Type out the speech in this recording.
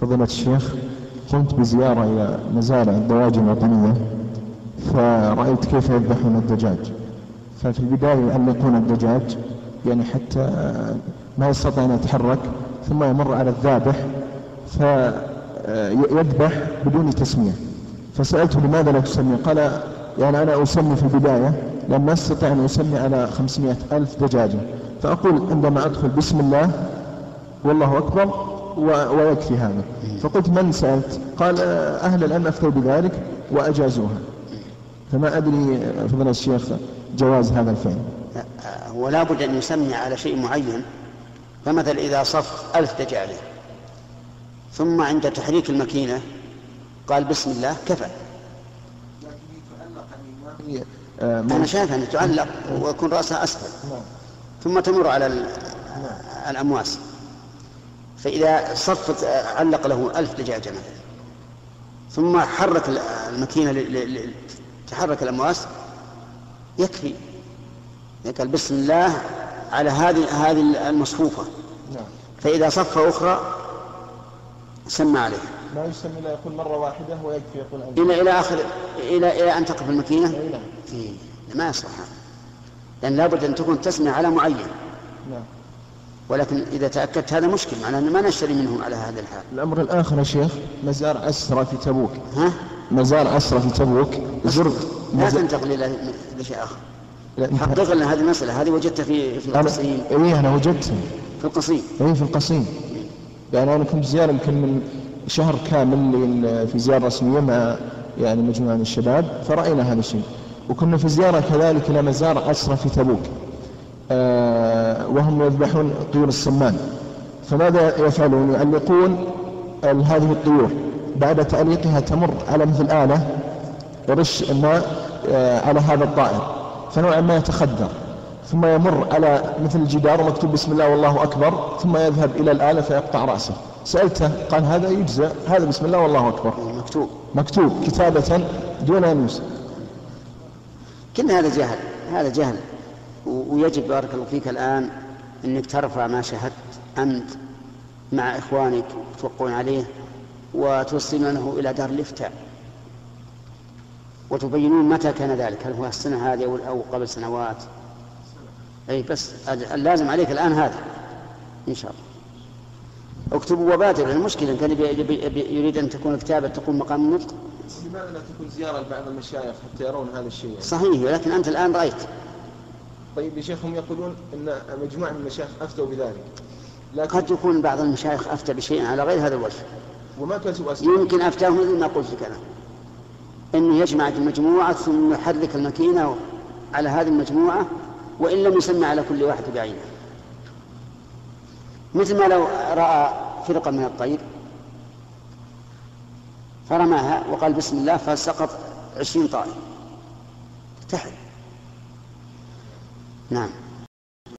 فضيلة الشيخ قمت بزيارة إلى مزارع الدواجن الوطنية فرأيت كيف يذبحون الدجاج. ففي البداية يعلقون الدجاج يعني حتى ما يستطيع أن يتحرك ثم يمر على الذابح فيذبح بدون تسمية. فسألته لماذا لا تسمي؟ قال يعني أنا أسمي في البداية لأن ما أستطيع أن أسمي على 500 ألف دجاجة. فأقول عندما أدخل بسم الله والله أكبر ويكفي هذا. فقلت من سألت؟ قال أهل العلم أفتوا بذلك وأجازوها. فما أدري فضل الشيخ جواز هذا الفعل هو لابد أن يسمي على شيء معين فمثلا إذا صف ألف دجاجة ثم عند تحريك الماكينة قال بسم الله كفى. أنا شايف أن تعلق ويكون رأسها أسفل ثم تمر على الأمواس. فإذا صفت علق له ألف دجاجة مثلا ثم حرك الماكينة تحرك الأمواس يكفي. قال بسم الله على هذه هذه المصفوفة. نعم. فإذا صف أخرى سمى عليه. ما يسمى إلا يقول مرة واحدة ويكفي يقول إلى إلى آخر إلى إلى أن تقف الماكينة نعم. إيه. ما يصلح. لأن لابد أن تكون تسمية على معين. نعم. ولكن إذا تأكدت هذا مشكل معناه أن ما نشتري منهم على هذا الحال. الأمر الآخر يا شيخ مزار أسرى في تبوك. ها؟ مزار أسرى في تبوك زر لا تنتقل إلى شيء آخر. حقق لنا هذه المسألة هذه وجدتها في في القصيم. إيه أنا وجدتها. في القصيم. إيه في القصيم. يعني أنا كنت زيارة يمكن من شهر كامل في زيارة رسمية مع يعني مجموعة من الشباب فرأينا هذا الشيء. وكنا في زيارة كذلك إلى مزار أسرى في تبوك. وهم يذبحون طيور الصمان. فماذا يفعلون؟ يعلقون هذه الطيور. بعد تعليقها تمر على مثل آلة يرش الماء آه على هذا الطائر. فنوعا ما يتخدر. ثم يمر على مثل الجدار ومكتوب بسم الله والله أكبر ثم يذهب إلى الآلة فيقطع رأسه. سألته قال هذا يجزى هذا بسم الله والله أكبر. مكتوب. مكتوب كتابة دون أن يوسف كل هذا جهل هذا جهل. ويجب بارك الله فيك الآن أنك ترفع ما شاهدت أنت مع إخوانك توقعون عليه وتوصلونه إلى دار الإفتاء. وتبينون متى كان ذلك هل هو السنة هذه أو قبل سنوات؟ أي بس اللازم عليك الآن هذا إن شاء الله. اكتبوا وبادروا المشكلة كان يريد أن تكون الكتابة تقوم مقام النطق. لماذا لا تكون زيارة لبعض المشايخ حتى يرون هذا الشيء؟ يعني؟ صحيح ولكن أنت الآن رأيت طيب يا شيخ هم يقولون أن مجموعة من المشايخ أفتوا بذلك. لكن قد يكون بعض المشايخ أفتى بشيء على غير هذا الوجه. وما كتبوا يمكن أفتاه مثل ما قلت لك أنا. أنه يجمع المجموعة ثم يحرك الماكينة على هذه المجموعة وإن لم يسمى على كل واحد بعينه. مثل ما لو رأى فرقة من الطير فرماها وقال بسم الله فسقط عشرين طائر. ارتحل نعم